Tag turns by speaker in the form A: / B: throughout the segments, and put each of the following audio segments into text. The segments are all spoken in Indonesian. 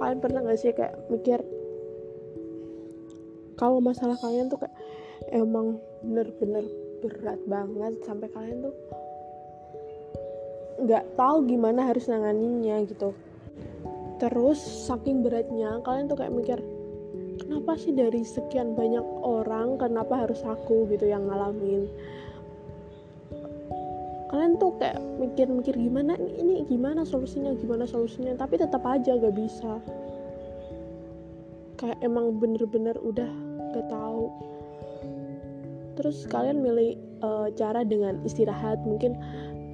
A: kalian pernah gak sih kayak mikir kalau masalah kalian tuh kayak emang bener-bener berat banget sampai kalian tuh nggak tahu gimana harus nanganinnya gitu. Terus saking beratnya kalian tuh kayak mikir kenapa sih dari sekian banyak orang kenapa harus aku gitu yang ngalamin kalian tuh kayak mikir-mikir gimana ini gimana solusinya gimana solusinya tapi tetap aja gak bisa. Kayak emang bener-bener udah gak tahu. Terus kalian milih uh, cara dengan istirahat mungkin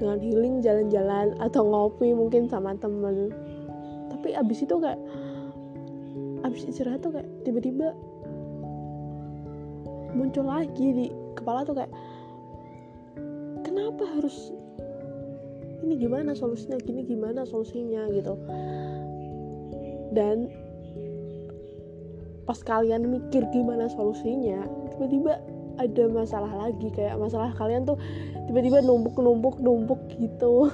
A: dengan healing jalan-jalan atau ngopi mungkin sama temen. Tapi abis itu kayak abis istirahat tuh kayak tiba-tiba muncul lagi di kepala tuh kayak kenapa harus ini gimana solusinya gini gimana solusinya gitu. Dan pas kalian mikir gimana solusinya tiba-tiba ada masalah lagi kayak masalah kalian tuh tiba-tiba numpuk numpuk numpuk gitu.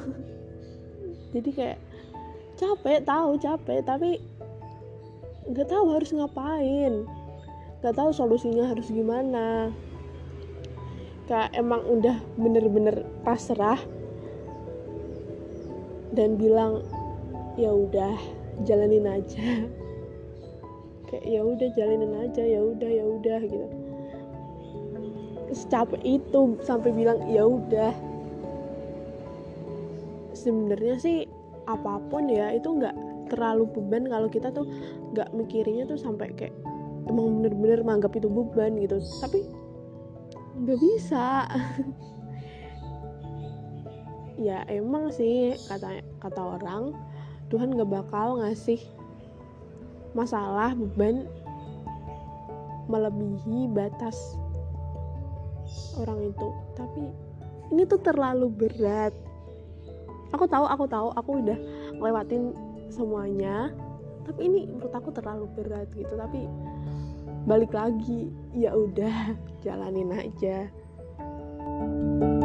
A: Jadi kayak capek tahu capek tapi nggak tahu harus ngapain. Nggak tahu solusinya harus gimana kayak emang udah bener-bener pasrah dan bilang ya udah jalanin aja. Kayak ya udah jalanin aja ya udah ya udah gitu. Secapek itu sampai bilang ya udah. Sebenarnya sih apa pun ya itu nggak terlalu beban kalau kita tuh nggak mikirinnya tuh sampai kayak emang bener-bener menganggap itu beban gitu. Tapi nggak bisa. Ya emang sih kata kata orang Tuhan nggak bakal ngasih masalah beban melebihi batas orang itu. Tapi ini tuh terlalu berat. Aku tahu aku tahu aku udah lewatin semuanya tapi ini menurut aku terlalu berat gitu. Tapi balik lagi. Ya udah jalanin aja. thank you